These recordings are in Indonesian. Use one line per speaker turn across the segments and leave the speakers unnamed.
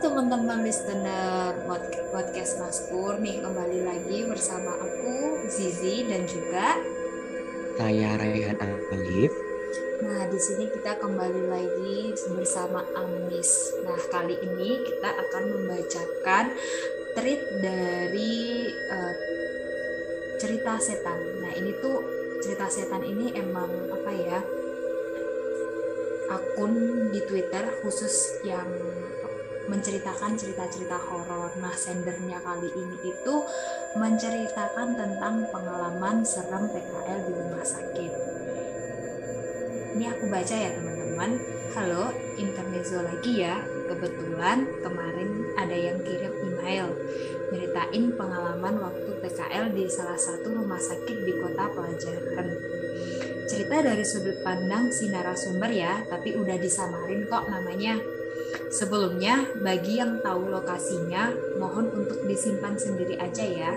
Teman-teman listener podcast Maskur nih kembali lagi bersama aku Zizi dan juga
saya Raihan Alif.
Nah di sini kita kembali lagi bersama Amis. Nah kali ini kita akan membacakan treat dari uh, cerita setan. Nah ini tuh cerita setan ini emang apa ya? akun di Twitter khusus yang menceritakan cerita-cerita horor. Nah, sendernya kali ini itu menceritakan tentang pengalaman serem PKL di rumah sakit. Ini aku baca ya teman-teman. Halo, intermezzo lagi ya. Kebetulan kemarin ada yang kirim email nyeritain pengalaman waktu PKL di salah satu rumah sakit di kota pelajaran. Cerita dari sudut pandang si narasumber ya, tapi udah disamarin kok namanya Sebelumnya, bagi yang tahu lokasinya, mohon untuk disimpan sendiri aja ya.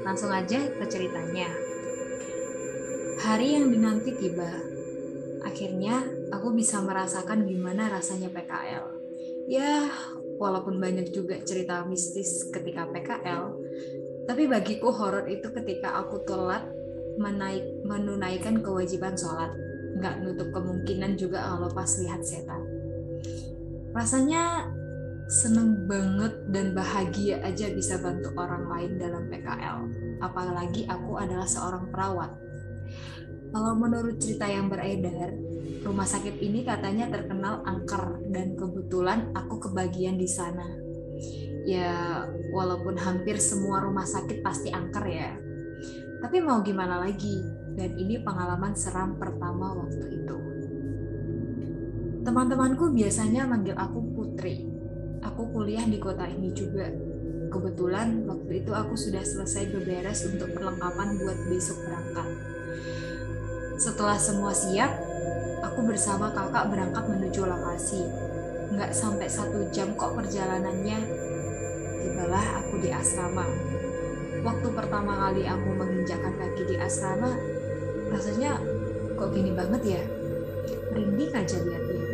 Langsung aja ke ceritanya. Hari yang dinanti tiba. Akhirnya, aku bisa merasakan gimana rasanya PKL. Ya, walaupun banyak juga cerita mistis ketika PKL, tapi bagiku horor itu ketika aku telat menaik, menunaikan kewajiban sholat. Nggak nutup kemungkinan juga kalau pas lihat setan rasanya seneng banget dan bahagia aja bisa bantu orang lain dalam PKL. Apalagi aku adalah seorang perawat. Kalau menurut cerita yang beredar, rumah sakit ini katanya terkenal angker dan kebetulan aku kebagian di sana. Ya, walaupun hampir semua rumah sakit pasti angker ya. Tapi mau gimana lagi? Dan ini pengalaman seram pertama waktu itu. Teman-temanku biasanya manggil aku Putri. Aku kuliah di kota ini juga. Kebetulan waktu itu aku sudah selesai beberes untuk perlengkapan buat besok berangkat. Setelah semua siap, aku bersama kakak berangkat menuju lokasi. Nggak sampai satu jam kok perjalanannya. Tibalah aku di asrama. Waktu pertama kali aku menginjakkan kaki di asrama, rasanya kok gini banget ya? Merinding aja lihatnya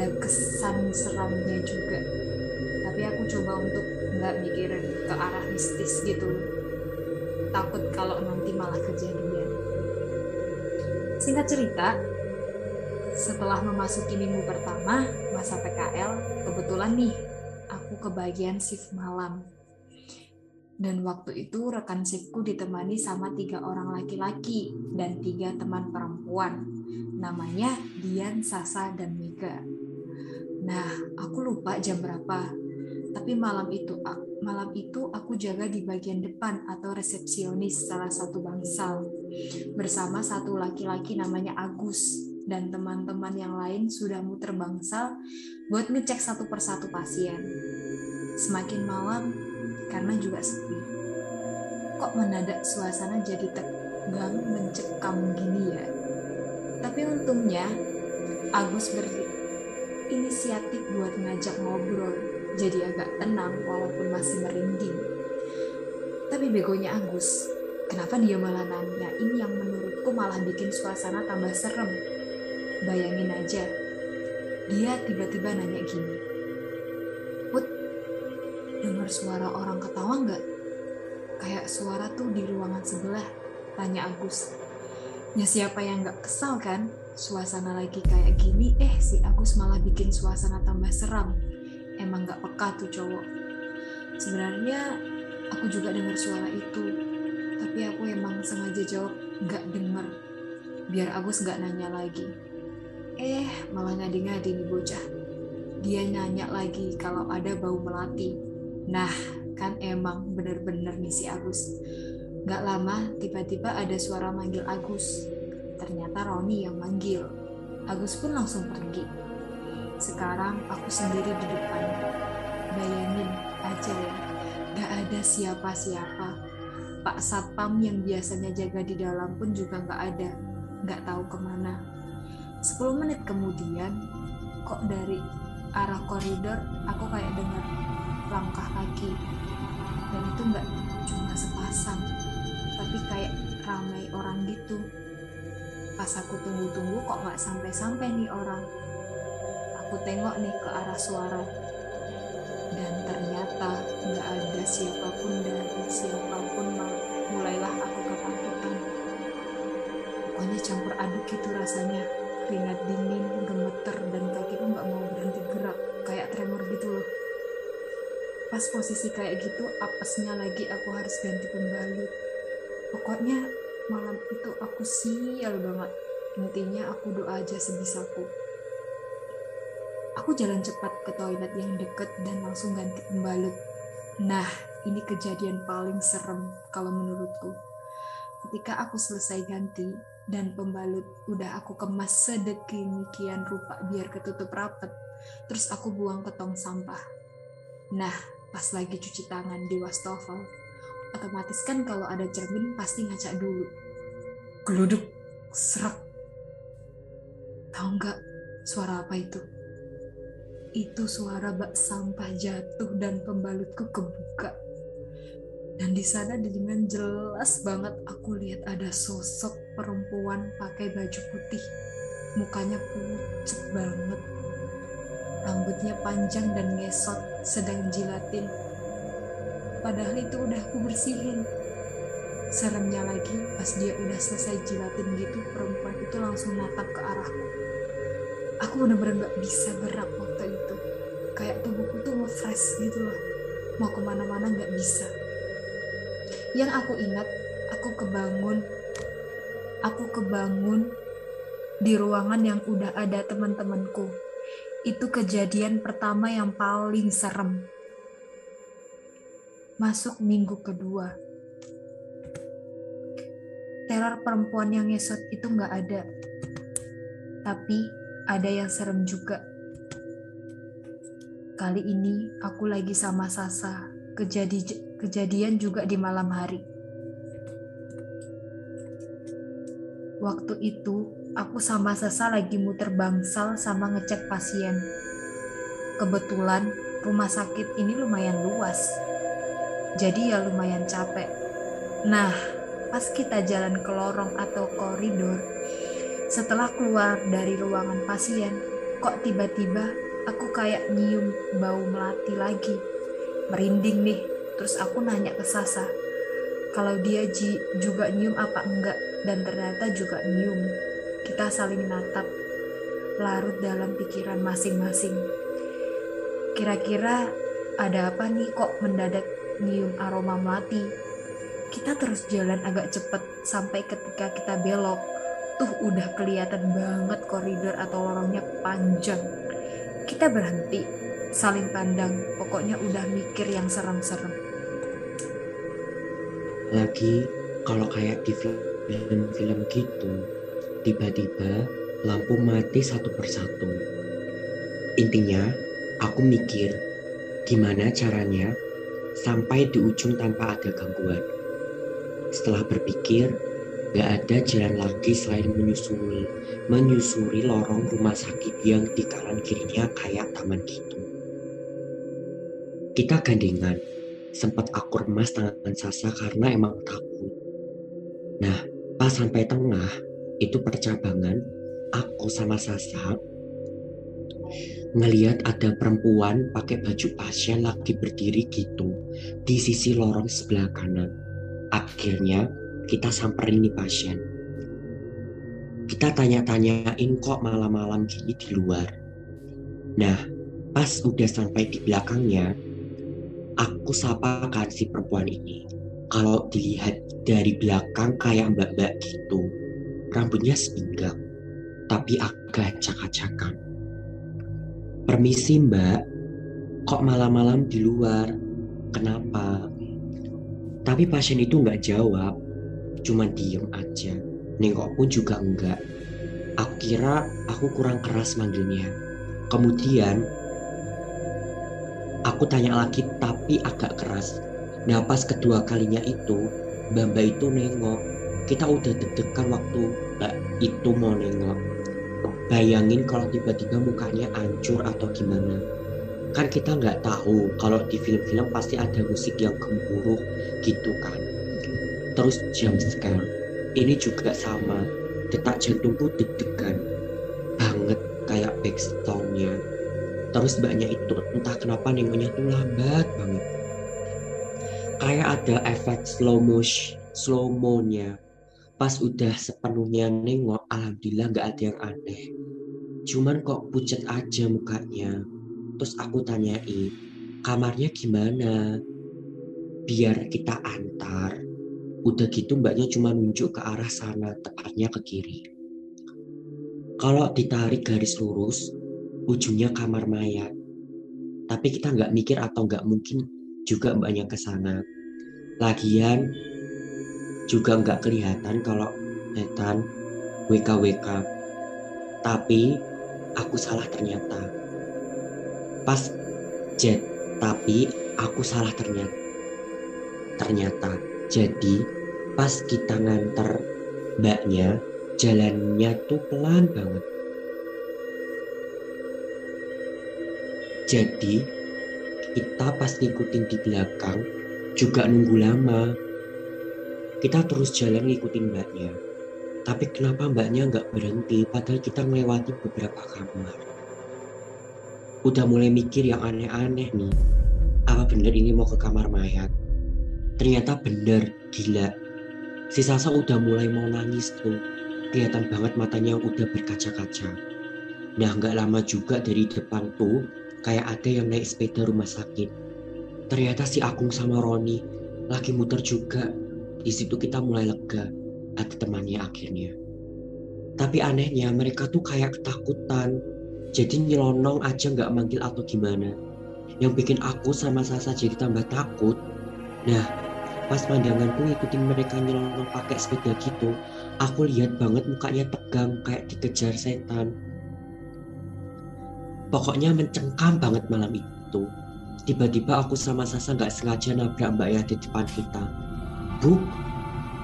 ada kesan seramnya juga. Tapi aku coba untuk nggak mikirin ke arah mistis gitu. Takut kalau nanti malah kejadian. Singkat cerita setelah memasuki minggu pertama masa PKL kebetulan nih aku kebagian shift malam. Dan waktu itu rekan shiftku ditemani sama tiga orang laki-laki dan tiga teman perempuan. Namanya Dian, Sasa, dan Mega. Nah, aku lupa jam berapa. Tapi malam itu malam itu aku jaga di bagian depan atau resepsionis salah satu bangsal bersama satu laki-laki namanya Agus dan teman-teman yang lain sudah muter bangsal buat ngecek satu persatu pasien. Semakin malam karena juga sepi. Kok mendadak suasana jadi tegang mencekam gini ya? Tapi untungnya Agus ber inisiatif buat ngajak ngobrol, jadi agak tenang walaupun masih merinding. Tapi begonya Agus, kenapa dia malah nanya ini yang menurutku malah bikin suasana tambah serem. Bayangin aja, dia tiba-tiba nanya gini, Put, dengar suara orang ketawa nggak? Kayak suara tuh di ruangan sebelah, tanya Agus. Ya siapa yang nggak kesal kan? Suasana lagi kayak gini eh si Agus malah bikin suasana tambah seram. Emang gak peka tuh cowok. Sebenarnya aku juga dengar suara itu tapi aku emang sengaja jawab gak denger. Biar Agus gak nanya lagi. Eh malah ngadi-ngadi nih bocah. Dia nanya lagi kalau ada bau melati. Nah kan emang bener-bener nih si Agus. Gak lama tiba-tiba ada suara manggil Agus ternyata Roni yang manggil. Agus pun langsung pergi. Sekarang aku sendiri di depan. Bayangin aja ya, gak ada siapa-siapa. Pak Satpam yang biasanya jaga di dalam pun juga gak ada. Gak tahu ke mana. 10 menit kemudian, kok dari arah koridor aku kayak dengar langkah kaki. Dan itu gak cuma sepasang, tapi kayak ramai orang gitu pas aku tunggu-tunggu kok nggak sampai-sampai nih orang. Aku tengok nih ke arah suara. Dan ternyata nggak ada siapa pun dari siapa pun mulailah aku ketakutan. Pokoknya campur aduk itu rasanya. Keringat dingin gemeter dan kakiku nggak mau berhenti gerak. Kayak tremor gitu loh. Pas posisi kayak gitu apesnya lagi aku harus ganti pembalut. Pokoknya malam itu aku sial banget. Intinya aku doa aja sebisaku. Aku jalan cepat ke toilet yang deket dan langsung ganti pembalut. Nah ini kejadian paling serem kalau menurutku. Ketika aku selesai ganti dan pembalut udah aku kemas sedemikian rupa biar ketutup rapet terus aku buang ke tong sampah. Nah pas lagi cuci tangan di wastafel otomatis kan kalau ada cermin pasti ngaca dulu. Geluduk serak. Tahu nggak suara apa itu? Itu suara bak sampah jatuh dan pembalutku kebuka. Dan di sana dengan jelas banget aku lihat ada sosok perempuan pakai baju putih. Mukanya pucat banget. Rambutnya panjang dan ngesot sedang jilatin padahal itu udah aku bersihin. Seremnya lagi pas dia udah selesai jilatin gitu perempuan itu langsung natap ke arahku. Aku bener-bener gak bisa gerak waktu itu. Kayak tubuhku tuh nge-fresh gitu loh. Mau ke mana-mana gak bisa. Yang aku ingat aku kebangun. Aku kebangun di ruangan yang udah ada teman-temanku. Itu kejadian pertama yang paling serem masuk minggu kedua. Teror perempuan yang ngesot itu nggak ada. Tapi ada yang serem juga. Kali ini aku lagi sama Sasa. Kejadi kejadian juga di malam hari. Waktu itu aku sama Sasa lagi muter bangsal sama ngecek pasien. Kebetulan rumah sakit ini lumayan luas jadi ya lumayan capek. Nah, pas kita jalan ke lorong atau koridor, setelah keluar dari ruangan pasien, kok tiba-tiba aku kayak nyium bau melati lagi. Merinding nih, terus aku nanya ke Sasa, kalau dia juga nyium apa enggak, dan ternyata juga nyium. Kita saling natap, larut dalam pikiran masing-masing. Kira-kira ada apa nih kok mendadak nyium aroma melati. Kita terus jalan agak cepat sampai ketika kita belok, tuh udah kelihatan banget koridor atau lorongnya panjang. Kita berhenti, saling pandang, pokoknya udah mikir yang serem-serem.
Lagi kalau kayak di film-film gitu, tiba-tiba lampu mati satu persatu. Intinya, aku mikir gimana caranya sampai di ujung tanpa ada gangguan. Setelah berpikir, gak ada jalan lagi selain menyusuri, menyusuri lorong rumah sakit yang di kanan kirinya kayak taman gitu. Kita gandengan, sempat aku remas tangan Sasa karena emang takut. Nah, pas sampai tengah, itu percabangan, aku sama Sasa ngeliat ada perempuan pakai baju pasien lagi berdiri gitu di sisi lorong sebelah kanan. Akhirnya kita samperin nih pasien. Kita tanya-tanyain kok malam-malam gini di luar. Nah, pas udah sampai di belakangnya, aku sapa kan si perempuan ini. Kalau dilihat dari belakang kayak mbak-mbak gitu, rambutnya sepinggang, tapi agak cakak-cakan Permisi mbak, kok malam-malam di luar? Kenapa? Tapi pasien itu nggak jawab, cuma diem aja. Nengok pun juga enggak. Aku kira aku kurang keras manggilnya. Kemudian aku tanya lagi tapi agak keras. Nah pas kedua kalinya itu, Mbak itu nengok. Kita udah deg-degan waktu Mbak itu mau nengok bayangin kalau tiba-tiba mukanya hancur atau gimana kan kita nggak tahu kalau di film-film pasti ada musik yang gemuruh gitu kan terus jam sekarang ini juga sama detak jantungku deg-degan banget kayak backstone-nya Terus mbaknya itu entah kenapa nengoknya tuh lambat banget. Kayak ada efek slow motion, slow mo-nya. Pas udah sepenuhnya nengok, alhamdulillah nggak ada yang aneh. Cuman kok pucat aja mukanya. Terus aku tanyai, kamarnya gimana? Biar kita antar. Udah gitu mbaknya cuma nunjuk ke arah sana, tepatnya ke kiri. Kalau ditarik garis lurus, ujungnya kamar mayat. Tapi kita nggak mikir atau nggak mungkin juga mbaknya ke sana. Lagian juga nggak kelihatan kalau setan WKWK. Tapi aku salah ternyata. Pas jet, tapi aku salah ternyata. Ternyata. Jadi pas kita nganter mbaknya, jalannya tuh pelan banget. Jadi kita pas ngikutin di belakang juga nunggu lama. Kita terus jalan ngikutin mbaknya. Tapi kenapa mbaknya nggak berhenti padahal kita melewati beberapa kamar. Udah mulai mikir yang aneh-aneh nih. Apa bener ini mau ke kamar mayat? Ternyata bener, gila. Si Sasa udah mulai mau nangis tuh. Kelihatan banget matanya udah berkaca-kaca. Nah nggak lama juga dari depan tuh kayak ada yang naik sepeda rumah sakit. Ternyata si Agung sama Roni lagi muter juga. Di situ kita mulai lega ada temannya akhirnya. Tapi anehnya mereka tuh kayak ketakutan. Jadi nyelonong aja nggak manggil atau gimana. Yang bikin aku sama Sasa jadi tambah takut. Nah, pas pandanganku ngikutin mereka nyelonong pakai sepeda gitu, aku lihat banget mukanya tegang kayak dikejar setan. Pokoknya mencengkam banget malam itu. Tiba-tiba aku sama Sasa nggak sengaja nabrak Mbak Ya di depan kita. Bu,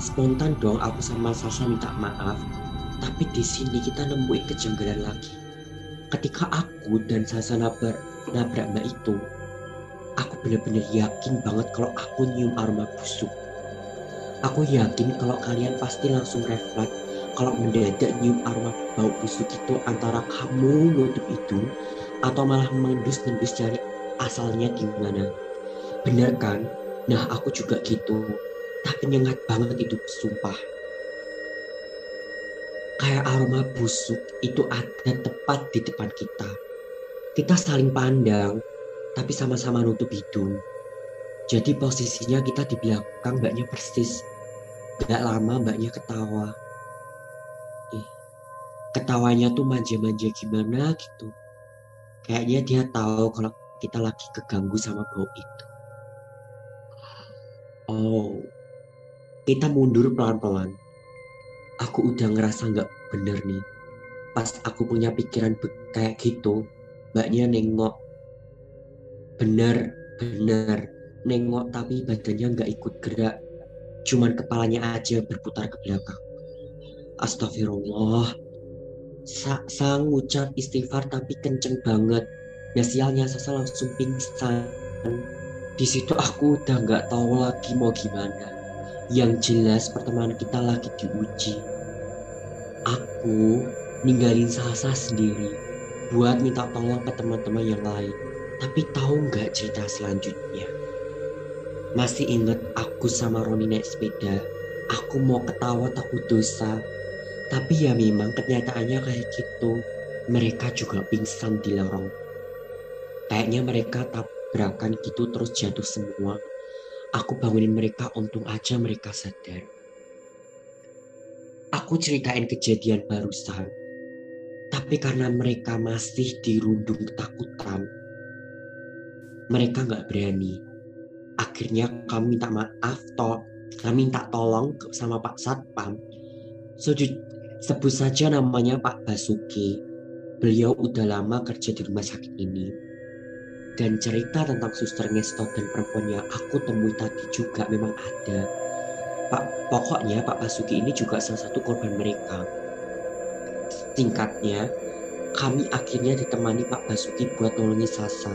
spontan dong aku sama Sasa minta maaf. Tapi di sini kita nemuin kejanggalan lagi. Ketika aku dan Sasa nabrak, nabrak Mbak itu, aku benar-benar yakin banget kalau aku nyium aroma busuk. Aku yakin kalau kalian pasti langsung refleks kalau mendadak nyium aroma bau busuk itu antara kamu nutup itu atau malah mengendus-endus cari asalnya gimana. Bener kan? Nah aku juga gitu. Tapi nyengat banget itu sumpah. Kayak aroma busuk itu ada tepat di depan kita. Kita saling pandang, tapi sama-sama nutup hidung. Jadi posisinya kita di belakang mbaknya persis. Gak lama mbaknya ketawa. Eh, ketawanya tuh manja-manja gimana gitu. Kayaknya dia tahu kalau kita lagi keganggu sama bau itu. Oh, kita mundur pelan-pelan. Aku udah ngerasa nggak bener nih. Pas aku punya pikiran kayak gitu, mbaknya nengok. Bener, bener. Nengok tapi badannya nggak ikut gerak. Cuman kepalanya aja berputar ke belakang. Astagfirullah. Sa sang ngucap istighfar tapi kenceng banget. Nah sialnya Sasa langsung pingsan. Di situ aku udah nggak tahu lagi mau gimana. Yang jelas pertemanan kita lagi diuji. Aku ninggalin Sasa sendiri buat minta tolong ke teman-teman yang lain. Tapi tahu nggak cerita selanjutnya? Masih inget aku sama Roni naik sepeda. Aku mau ketawa takut dosa. Tapi ya memang kenyataannya kayak gitu. Mereka juga pingsan di lorong. Kayaknya mereka tabrakan gitu terus jatuh semua. Aku bangunin mereka untung aja mereka sadar. Aku ceritain kejadian barusan. Tapi karena mereka masih dirundung ketakutan, mereka nggak berani. Akhirnya kami minta maaf, to kami minta tolong sama Pak Satpam. Sujud, sebut saja namanya Pak Basuki. Beliau udah lama kerja di rumah sakit ini. Dan cerita tentang suster ngestot dan perempuan yang aku temui tadi juga memang ada. Pak, pokoknya Pak Basuki ini juga salah satu korban mereka. Singkatnya, kami akhirnya ditemani Pak Basuki buat nolongi Sasa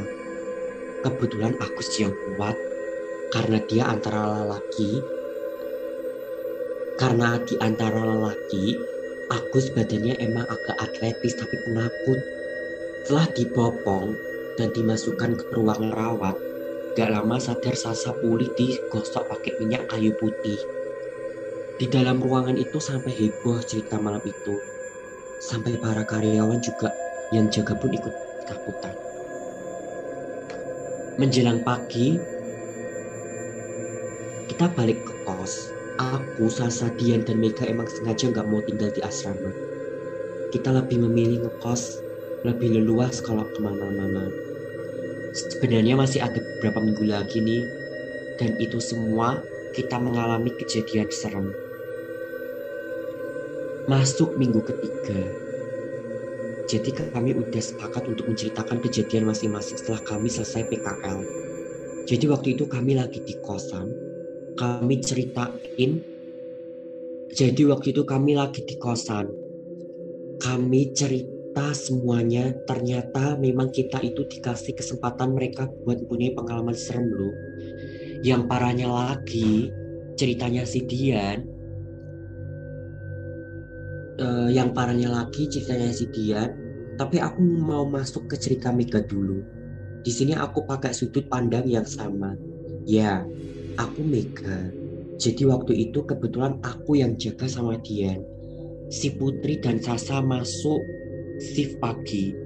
kebetulan Agus yang kuat karena dia antara lelaki karena di antara lelaki Agus badannya emang agak atletis tapi penakut setelah dibopong dan dimasukkan ke ruang rawat, gak lama sadar Sasa pulih digosok pakai minyak kayu putih. Di dalam ruangan itu sampai heboh cerita malam itu. Sampai para karyawan juga yang jaga pun ikut ketakutan. Menjelang pagi, kita balik ke kos. Aku, Sasa, Dian, dan Mega emang sengaja nggak mau tinggal di asrama. Kita lebih memilih ngekos, lebih leluas kalau ke mana-mana. Sebenarnya masih ada beberapa minggu lagi nih, dan itu semua kita mengalami kejadian serem. Masuk minggu ketiga, jadi kami udah sepakat untuk menceritakan kejadian masing-masing setelah kami selesai PKL. Jadi waktu itu kami lagi di kosan, kami ceritain. Jadi waktu itu kami lagi di kosan, kami cerita semuanya. Ternyata memang kita itu dikasih kesempatan mereka buat punya pengalaman serem loh. Yang parahnya lagi, ceritanya si Dian uh, yang parahnya lagi ceritanya si Dian tapi aku mau masuk ke cerita Mega dulu. Di sini aku pakai sudut pandang yang sama. Ya, aku Mega. Jadi waktu itu kebetulan aku yang jaga sama Dian. Si Putri dan Sasa masuk shift pagi.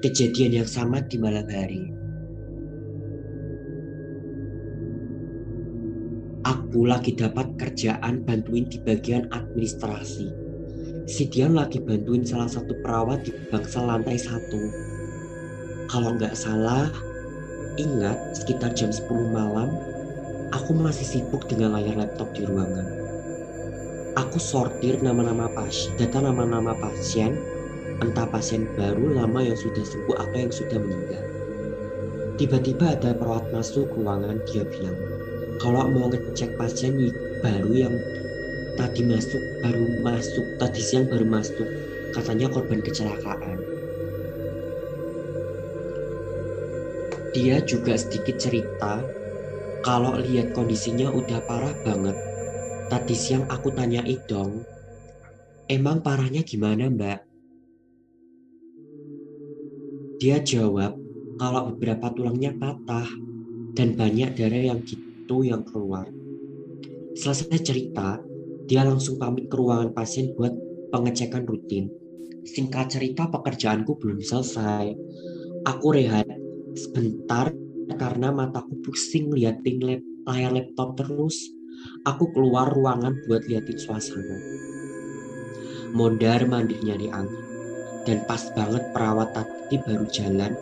Kejadian yang sama di malam hari. Aku lagi dapat kerjaan bantuin di bagian administrasi si Dian lagi bantuin salah satu perawat di bangsa lantai satu. Kalau nggak salah, ingat sekitar jam 10 malam, aku masih sibuk dengan layar laptop di ruangan. Aku sortir nama-nama pasien, data nama-nama pasien, entah pasien baru, lama yang sudah sembuh atau yang sudah meninggal. Tiba-tiba ada perawat masuk ruangan, dia bilang, kalau mau ngecek pasien baru yang tadi masuk baru masuk tadi siang baru masuk. Katanya korban kecelakaan. Dia juga sedikit cerita kalau lihat kondisinya udah parah banget tadi siang aku tanya dong emang parahnya gimana mbak dia jawab kalau beberapa tulangnya patah dan banyak darah yang gitu yang keluar selesai cerita dia langsung pamit ke ruangan pasien buat pengecekan rutin. Singkat cerita pekerjaanku belum selesai. Aku rehat sebentar karena mataku pusing liatin layar laptop terus. Aku keluar ruangan buat liatin suasana. Mondar mandir nyari angin. Dan pas banget perawat tadi baru jalan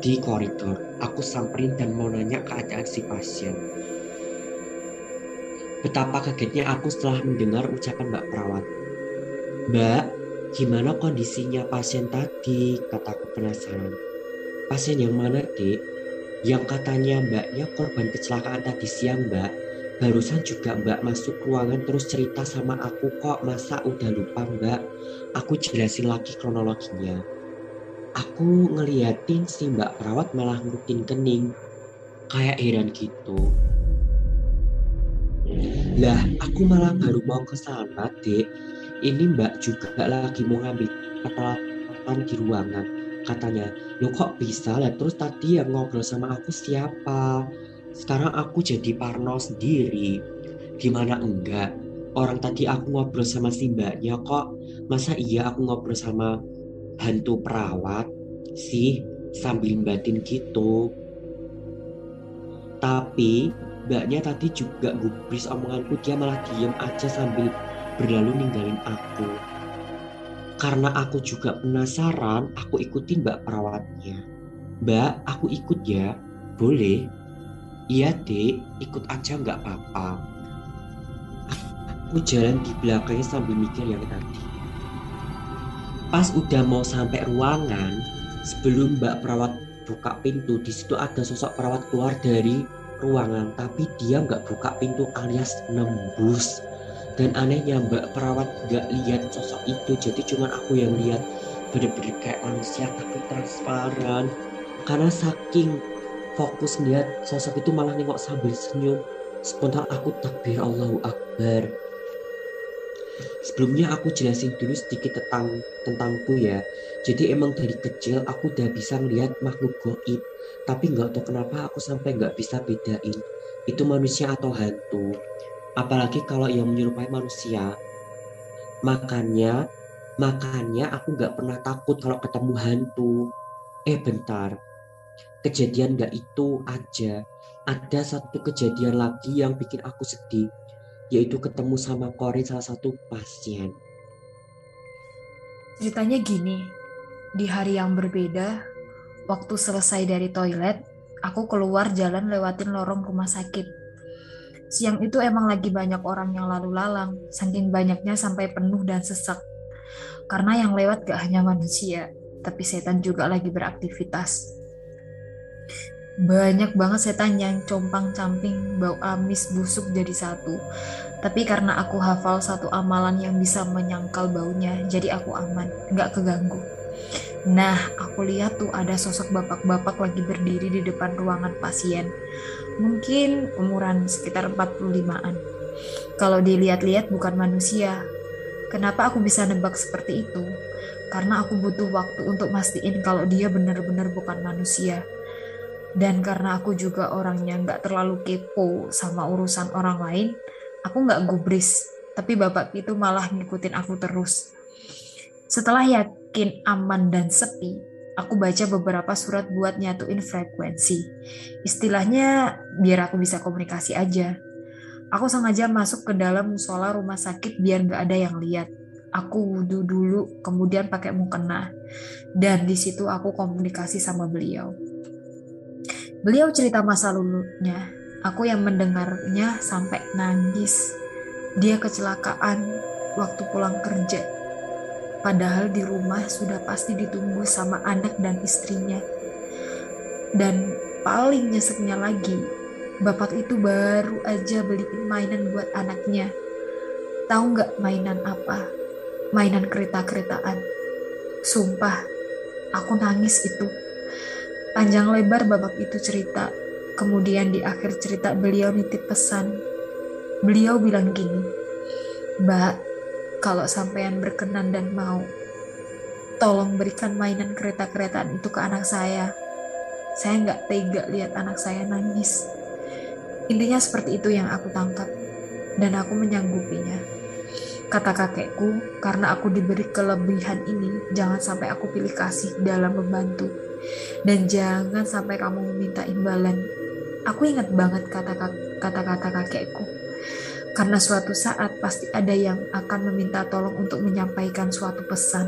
di koridor. Aku samperin dan mau nanya keadaan si pasien. Betapa kagetnya aku setelah mendengar ucapan Mbak Perawat. Mbak, gimana kondisinya pasien tadi? Kataku penasaran. Pasien yang mana, dek? Yang katanya mbaknya korban kecelakaan tadi siang, mbak. Barusan juga mbak masuk ruangan terus cerita sama aku kok. Masa udah lupa, mbak? Aku jelasin lagi kronologinya. Aku ngeliatin si mbak perawat malah ngutin kening. Kayak heran gitu. Lah, aku malah baru mau ke sana, Dek. Ini Mbak juga lagi mau ngambil peralatan di ruangan. Katanya, lo kok bisa lah? Terus tadi yang ngobrol sama aku siapa? Sekarang aku jadi parno sendiri. Gimana enggak? Orang tadi aku ngobrol sama si mbaknya kok. Masa iya aku ngobrol sama hantu perawat sih sambil batin gitu. Tapi mbaknya tadi juga gubris omonganku dia malah diem aja sambil berlalu ninggalin aku karena aku juga penasaran aku ikutin mbak perawatnya mbak aku ikut ya boleh iya dek ikut aja nggak apa-apa. Aku jalan di belakangnya sambil mikir yang tadi. Pas udah mau sampai ruangan sebelum mbak perawat buka pintu di situ ada sosok perawat keluar dari ruangan. Tapi dia nggak buka pintu alias nembus. Dan anehnya mbak perawat nggak lihat sosok itu. Jadi cuma aku yang lihat. Bener-bener kayak manusia tapi transparan. Karena saking fokus lihat sosok itu malah nengok sambil senyum spontan aku takbir Allahu Akbar Sebelumnya aku jelasin dulu sedikit tentang tentangku ya. Jadi emang dari kecil aku udah bisa melihat makhluk goib. Tapi nggak tahu kenapa aku sampai nggak bisa bedain itu manusia atau hantu. Apalagi kalau yang menyerupai manusia. Makanya, makanya aku nggak pernah takut kalau ketemu hantu. Eh bentar, kejadian nggak itu aja. Ada satu kejadian lagi yang bikin aku sedih yaitu ketemu sama Korin salah satu pasien.
Ceritanya gini, di hari yang berbeda, waktu selesai dari toilet, aku keluar jalan lewatin lorong rumah sakit. Siang itu emang lagi banyak orang yang lalu lalang, saking banyaknya sampai penuh dan sesak. Karena yang lewat gak hanya manusia, tapi setan juga lagi beraktivitas. Banyak banget setan yang compang-camping, bau amis, busuk jadi satu. Tapi karena aku hafal satu amalan yang bisa menyangkal baunya, jadi aku aman, nggak keganggu. Nah, aku lihat tuh ada sosok bapak-bapak lagi berdiri di depan ruangan pasien. Mungkin umuran sekitar 45-an. Kalau dilihat-lihat bukan manusia. Kenapa aku bisa nebak seperti itu? Karena aku butuh waktu untuk mastiin kalau dia benar-benar bukan manusia dan karena aku juga orangnya nggak terlalu kepo sama urusan orang lain, aku nggak gubris. Tapi bapak itu malah ngikutin aku terus. Setelah yakin aman dan sepi, aku baca beberapa surat buat nyatuin frekuensi. Istilahnya biar aku bisa komunikasi aja. Aku sengaja masuk ke dalam musola rumah sakit biar nggak ada yang lihat. Aku wudhu dulu, kemudian pakai mukena. Dan di situ aku komunikasi sama beliau. Beliau cerita masa lalunya. Aku yang mendengarnya sampai nangis. Dia kecelakaan waktu pulang kerja. Padahal di rumah sudah pasti ditunggu sama anak dan istrinya. Dan paling nyeseknya lagi, bapak itu baru aja beliin mainan buat anaknya. Tahu nggak mainan apa? Mainan kereta-keretaan. Sumpah, aku nangis itu. Panjang lebar babak itu cerita. Kemudian di akhir cerita beliau nitip pesan. Beliau bilang gini, Mbak, kalau sampean berkenan dan mau, tolong berikan mainan kereta-keretaan itu ke anak saya. Saya nggak tega lihat anak saya nangis. Intinya seperti itu yang aku tangkap, dan aku menyanggupinya. Kata kakekku, karena aku diberi kelebihan ini, jangan sampai aku pilih kasih dalam membantu dan jangan sampai kamu meminta imbalan. Aku ingat banget kata-kata kakekku. Karena suatu saat pasti ada yang akan meminta tolong untuk menyampaikan suatu pesan.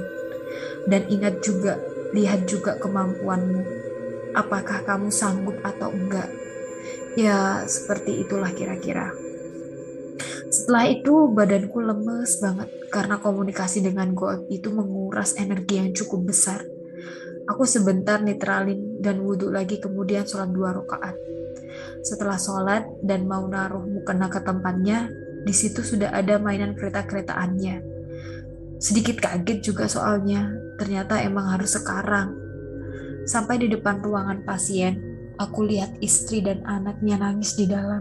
Dan ingat juga, lihat juga kemampuanmu. Apakah kamu sanggup atau enggak? Ya, seperti itulah kira-kira. Setelah itu badanku lemes banget karena komunikasi dengan goib itu menguras energi yang cukup besar. Aku sebentar netralin dan wudhu lagi kemudian sholat dua rakaat. Setelah sholat dan mau naruh mukena ke tempatnya, di situ sudah ada mainan kereta-keretaannya. Sedikit kaget juga soalnya, ternyata emang harus sekarang. Sampai di depan ruangan pasien, aku lihat istri dan anaknya nangis di dalam.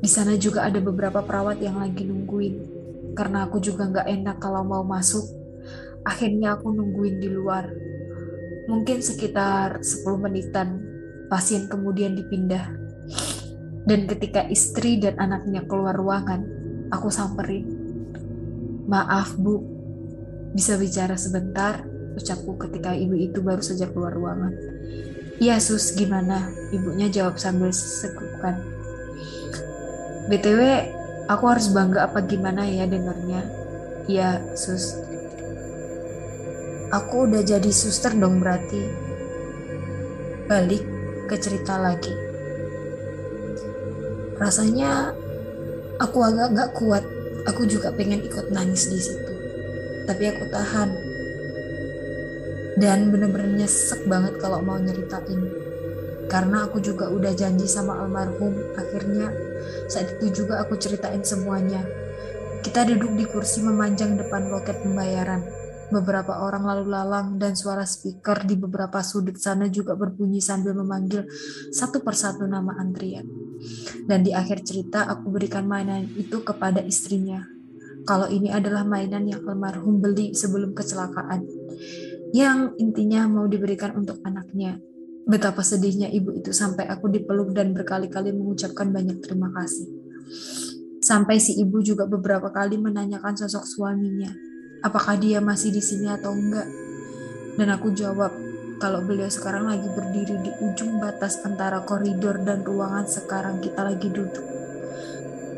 Di sana juga ada beberapa perawat yang lagi nungguin. Karena aku juga nggak enak kalau mau masuk, Akhirnya aku nungguin di luar. Mungkin sekitar 10 menitan pasien kemudian dipindah. Dan ketika istri dan anaknya keluar ruangan, aku samperin. Maaf bu, bisa bicara sebentar, ucapku ketika ibu itu baru saja keluar ruangan. Iya sus, gimana? Ibunya jawab sambil segukan. BTW, aku harus bangga apa gimana ya dengarnya? Iya sus, Aku udah jadi suster dong berarti. Balik ke cerita lagi. Rasanya aku agak gak kuat. Aku juga pengen ikut nangis di situ. Tapi aku tahan. Dan bener-bener nyesek banget kalau mau nyeritain. Karena aku juga udah janji sama almarhum. Akhirnya saat itu juga aku ceritain semuanya. Kita duduk di kursi memanjang depan loket pembayaran Beberapa orang lalu lalang dan suara speaker di beberapa sudut sana juga berbunyi sambil memanggil satu persatu nama antrian. Dan di akhir cerita aku berikan mainan itu kepada istrinya. kalau ini adalah mainan yang almarhum beli sebelum kecelakaan. Yang intinya mau diberikan untuk anaknya. Betapa sedihnya ibu itu sampai aku dipeluk dan berkali-kali mengucapkan banyak terima kasih. Sampai si ibu juga beberapa kali menanyakan sosok suaminya, apakah dia masih di sini atau enggak. Dan aku jawab, kalau beliau sekarang lagi berdiri di ujung batas antara koridor dan ruangan sekarang kita lagi duduk.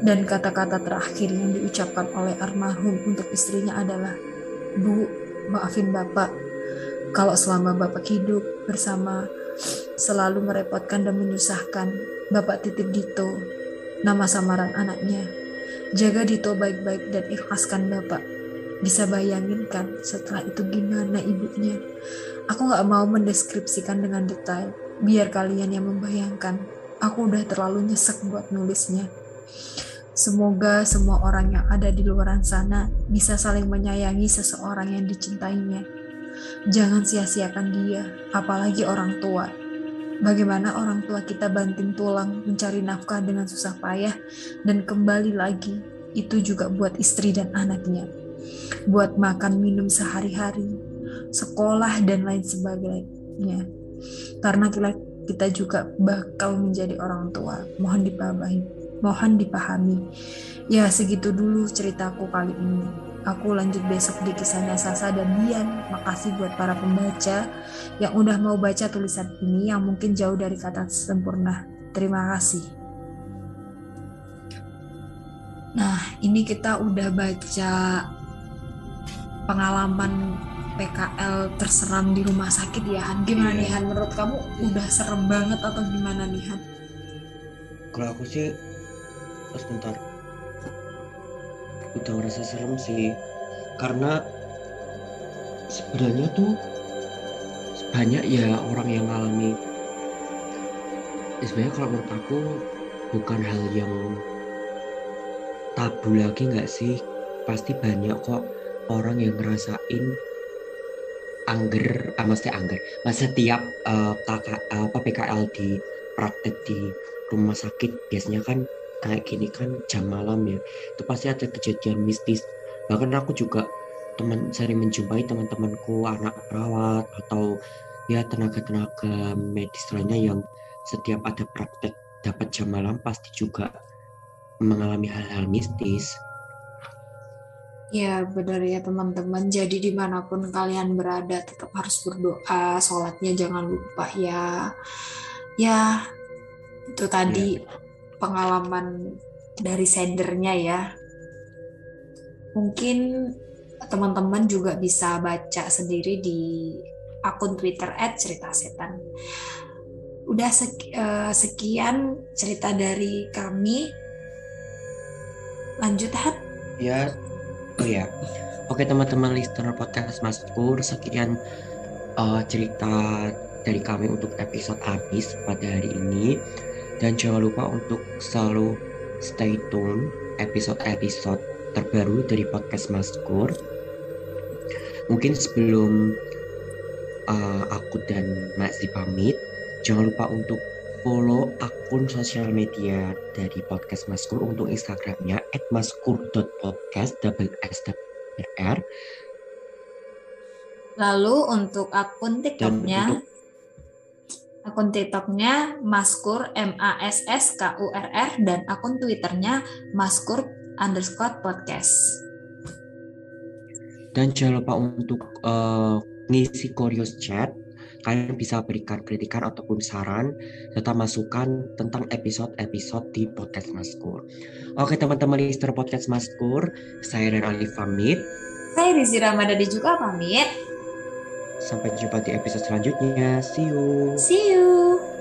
Dan kata-kata terakhir yang diucapkan oleh almarhum untuk istrinya adalah, Bu, maafin Bapak. Kalau selama Bapak hidup bersama selalu merepotkan dan menyusahkan, Bapak titip Dito, nama samaran anaknya. Jaga Dito baik-baik dan ikhlaskan Bapak. Bisa bayangin kan setelah itu gimana ibunya? Aku gak mau mendeskripsikan dengan detail, biar kalian yang membayangkan. Aku udah terlalu nyesek buat nulisnya. Semoga semua orang yang ada di luar sana bisa saling menyayangi seseorang yang dicintainya. Jangan sia-siakan dia, apalagi orang tua. Bagaimana orang tua kita banting tulang mencari nafkah dengan susah payah dan kembali lagi, itu juga buat istri dan anaknya. Buat makan minum sehari-hari, sekolah dan lain sebagainya. Karena kita, juga bakal menjadi orang tua. Mohon dipahami. Mohon dipahami. Ya segitu dulu ceritaku kali ini. Aku lanjut besok di kisahnya Sasa dan Dian. Makasih buat para pembaca yang udah mau baca tulisan ini yang mungkin jauh dari kata sempurna. Terima kasih. Nah, ini kita udah baca pengalaman PKL terseram di rumah sakit ya Han. Gimana nih Han? Menurut kamu udah serem banget atau gimana nih Han?
Kalau aku sih oh, sebentar. Udah ngerasa serem sih. Karena sebenarnya tuh banyak ya orang yang ngalami. Sebenarnya kalau menurut aku bukan hal yang tabu lagi nggak sih? Pasti banyak kok orang yang ngerasain angger, ah, maksudnya angger, masa setiap uh, apa PKL di praktek di rumah sakit biasanya kan kayak gini kan jam malam ya. Itu pasti ada kejadian mistis. Bahkan aku juga teman sering menjumpai teman-temanku anak perawat atau ya tenaga-tenaga medis lainnya yang setiap ada praktek dapat jam malam pasti juga mengalami hal-hal mistis
Ya benar ya teman-teman. Jadi di mana pun kalian berada tetap harus berdoa. Sholatnya jangan lupa ya. Ya itu tadi ya. pengalaman dari sendernya ya. Mungkin teman-teman juga bisa baca sendiri di akun Twitter @ceritasetan. Udah eh, sekian cerita dari kami. Lanjut Hat.
Ya, Oh ya, oke teman-teman listener podcast Maskur, sekian uh, cerita dari kami untuk episode habis pada hari ini. Dan jangan lupa untuk selalu stay tune episode-episode terbaru dari podcast Maskur. Mungkin sebelum uh, aku dan Mak pamit, jangan lupa untuk follow akun sosial media dari podcast Maskur untuk Instagramnya @maskur.podcast double S R.
Lalu untuk akun TikToknya untuk... akun TikToknya Maskur M A S S K U R R dan akun Twitternya Maskur underscore podcast.
Dan jangan lupa untuk uh, ngisi Curious Chat kalian bisa berikan kritikan ataupun saran serta masukan tentang episode-episode di podcast Maskur. Oke teman-teman listener podcast Maskur, saya dan Alif pamit.
Saya Rizi Ramadhani juga pamit.
Sampai jumpa di episode selanjutnya. See you.
See you.